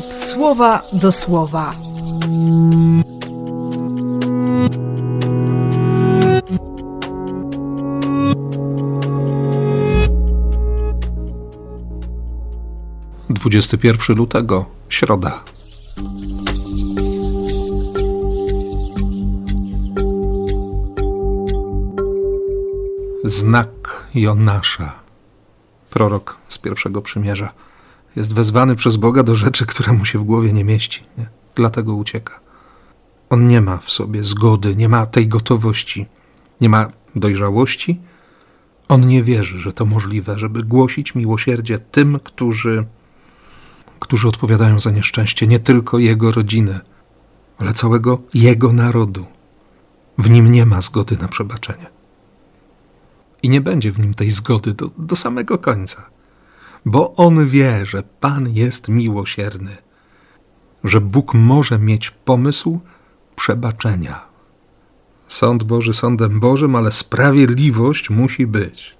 słowa do słowa. Dwudziesty pierwszy lutego, środa. Znak Jonasza, prorok z pierwszego przymierza, jest wezwany przez Boga do rzeczy, które mu się w głowie nie mieści. Nie? Dlatego ucieka. On nie ma w sobie zgody, nie ma tej gotowości, nie ma dojrzałości. On nie wierzy, że to możliwe, żeby głosić miłosierdzie tym, którzy, którzy odpowiadają za nieszczęście nie tylko jego rodziny, ale całego jego narodu. W nim nie ma zgody na przebaczenie. I nie będzie w nim tej zgody do, do samego końca, bo on wie, że Pan jest miłosierny, że Bóg może mieć pomysł przebaczenia. Sąd Boży sądem Bożym, ale sprawiedliwość musi być.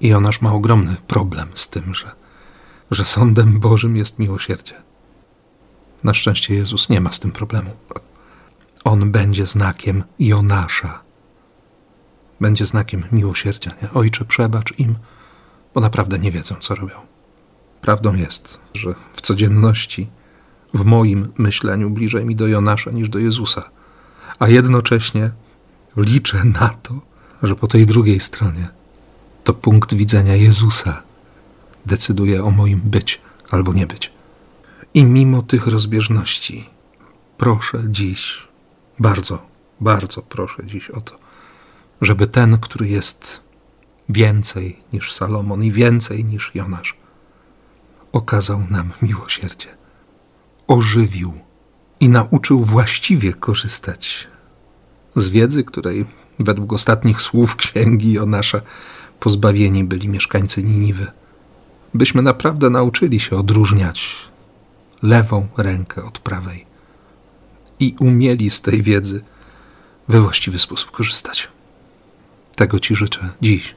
I Jonasz ma ogromny problem z tym, że, że sądem Bożym jest miłosierdzie. Na szczęście Jezus nie ma z tym problemu. On będzie znakiem Jonasza będzie znakiem miłosierdzia. Nie? Ojcze, przebacz im, bo naprawdę nie wiedzą, co robią. Prawdą jest, że w codzienności, w moim myśleniu, bliżej mi do Jonasza niż do Jezusa, a jednocześnie liczę na to, że po tej drugiej stronie to punkt widzenia Jezusa decyduje o moim być albo nie być. I mimo tych rozbieżności, proszę dziś, bardzo, bardzo proszę dziś o to, żeby ten, który jest więcej niż Salomon i więcej niż Jonasz, okazał nam miłosierdzie, ożywił i nauczył właściwie korzystać z wiedzy, której według ostatnich słów księgi Jonasza pozbawieni byli mieszkańcy Niniwy. Byśmy naprawdę nauczyli się odróżniać lewą rękę od prawej i umieli z tej wiedzy we właściwy sposób korzystać. Tego Ci życzę dziś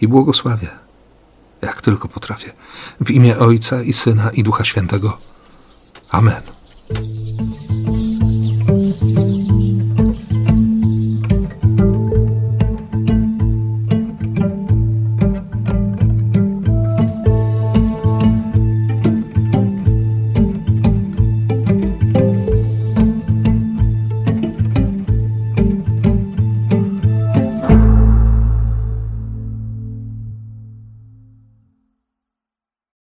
i błogosławię, jak tylko potrafię. W imię Ojca i Syna i Ducha Świętego. Amen.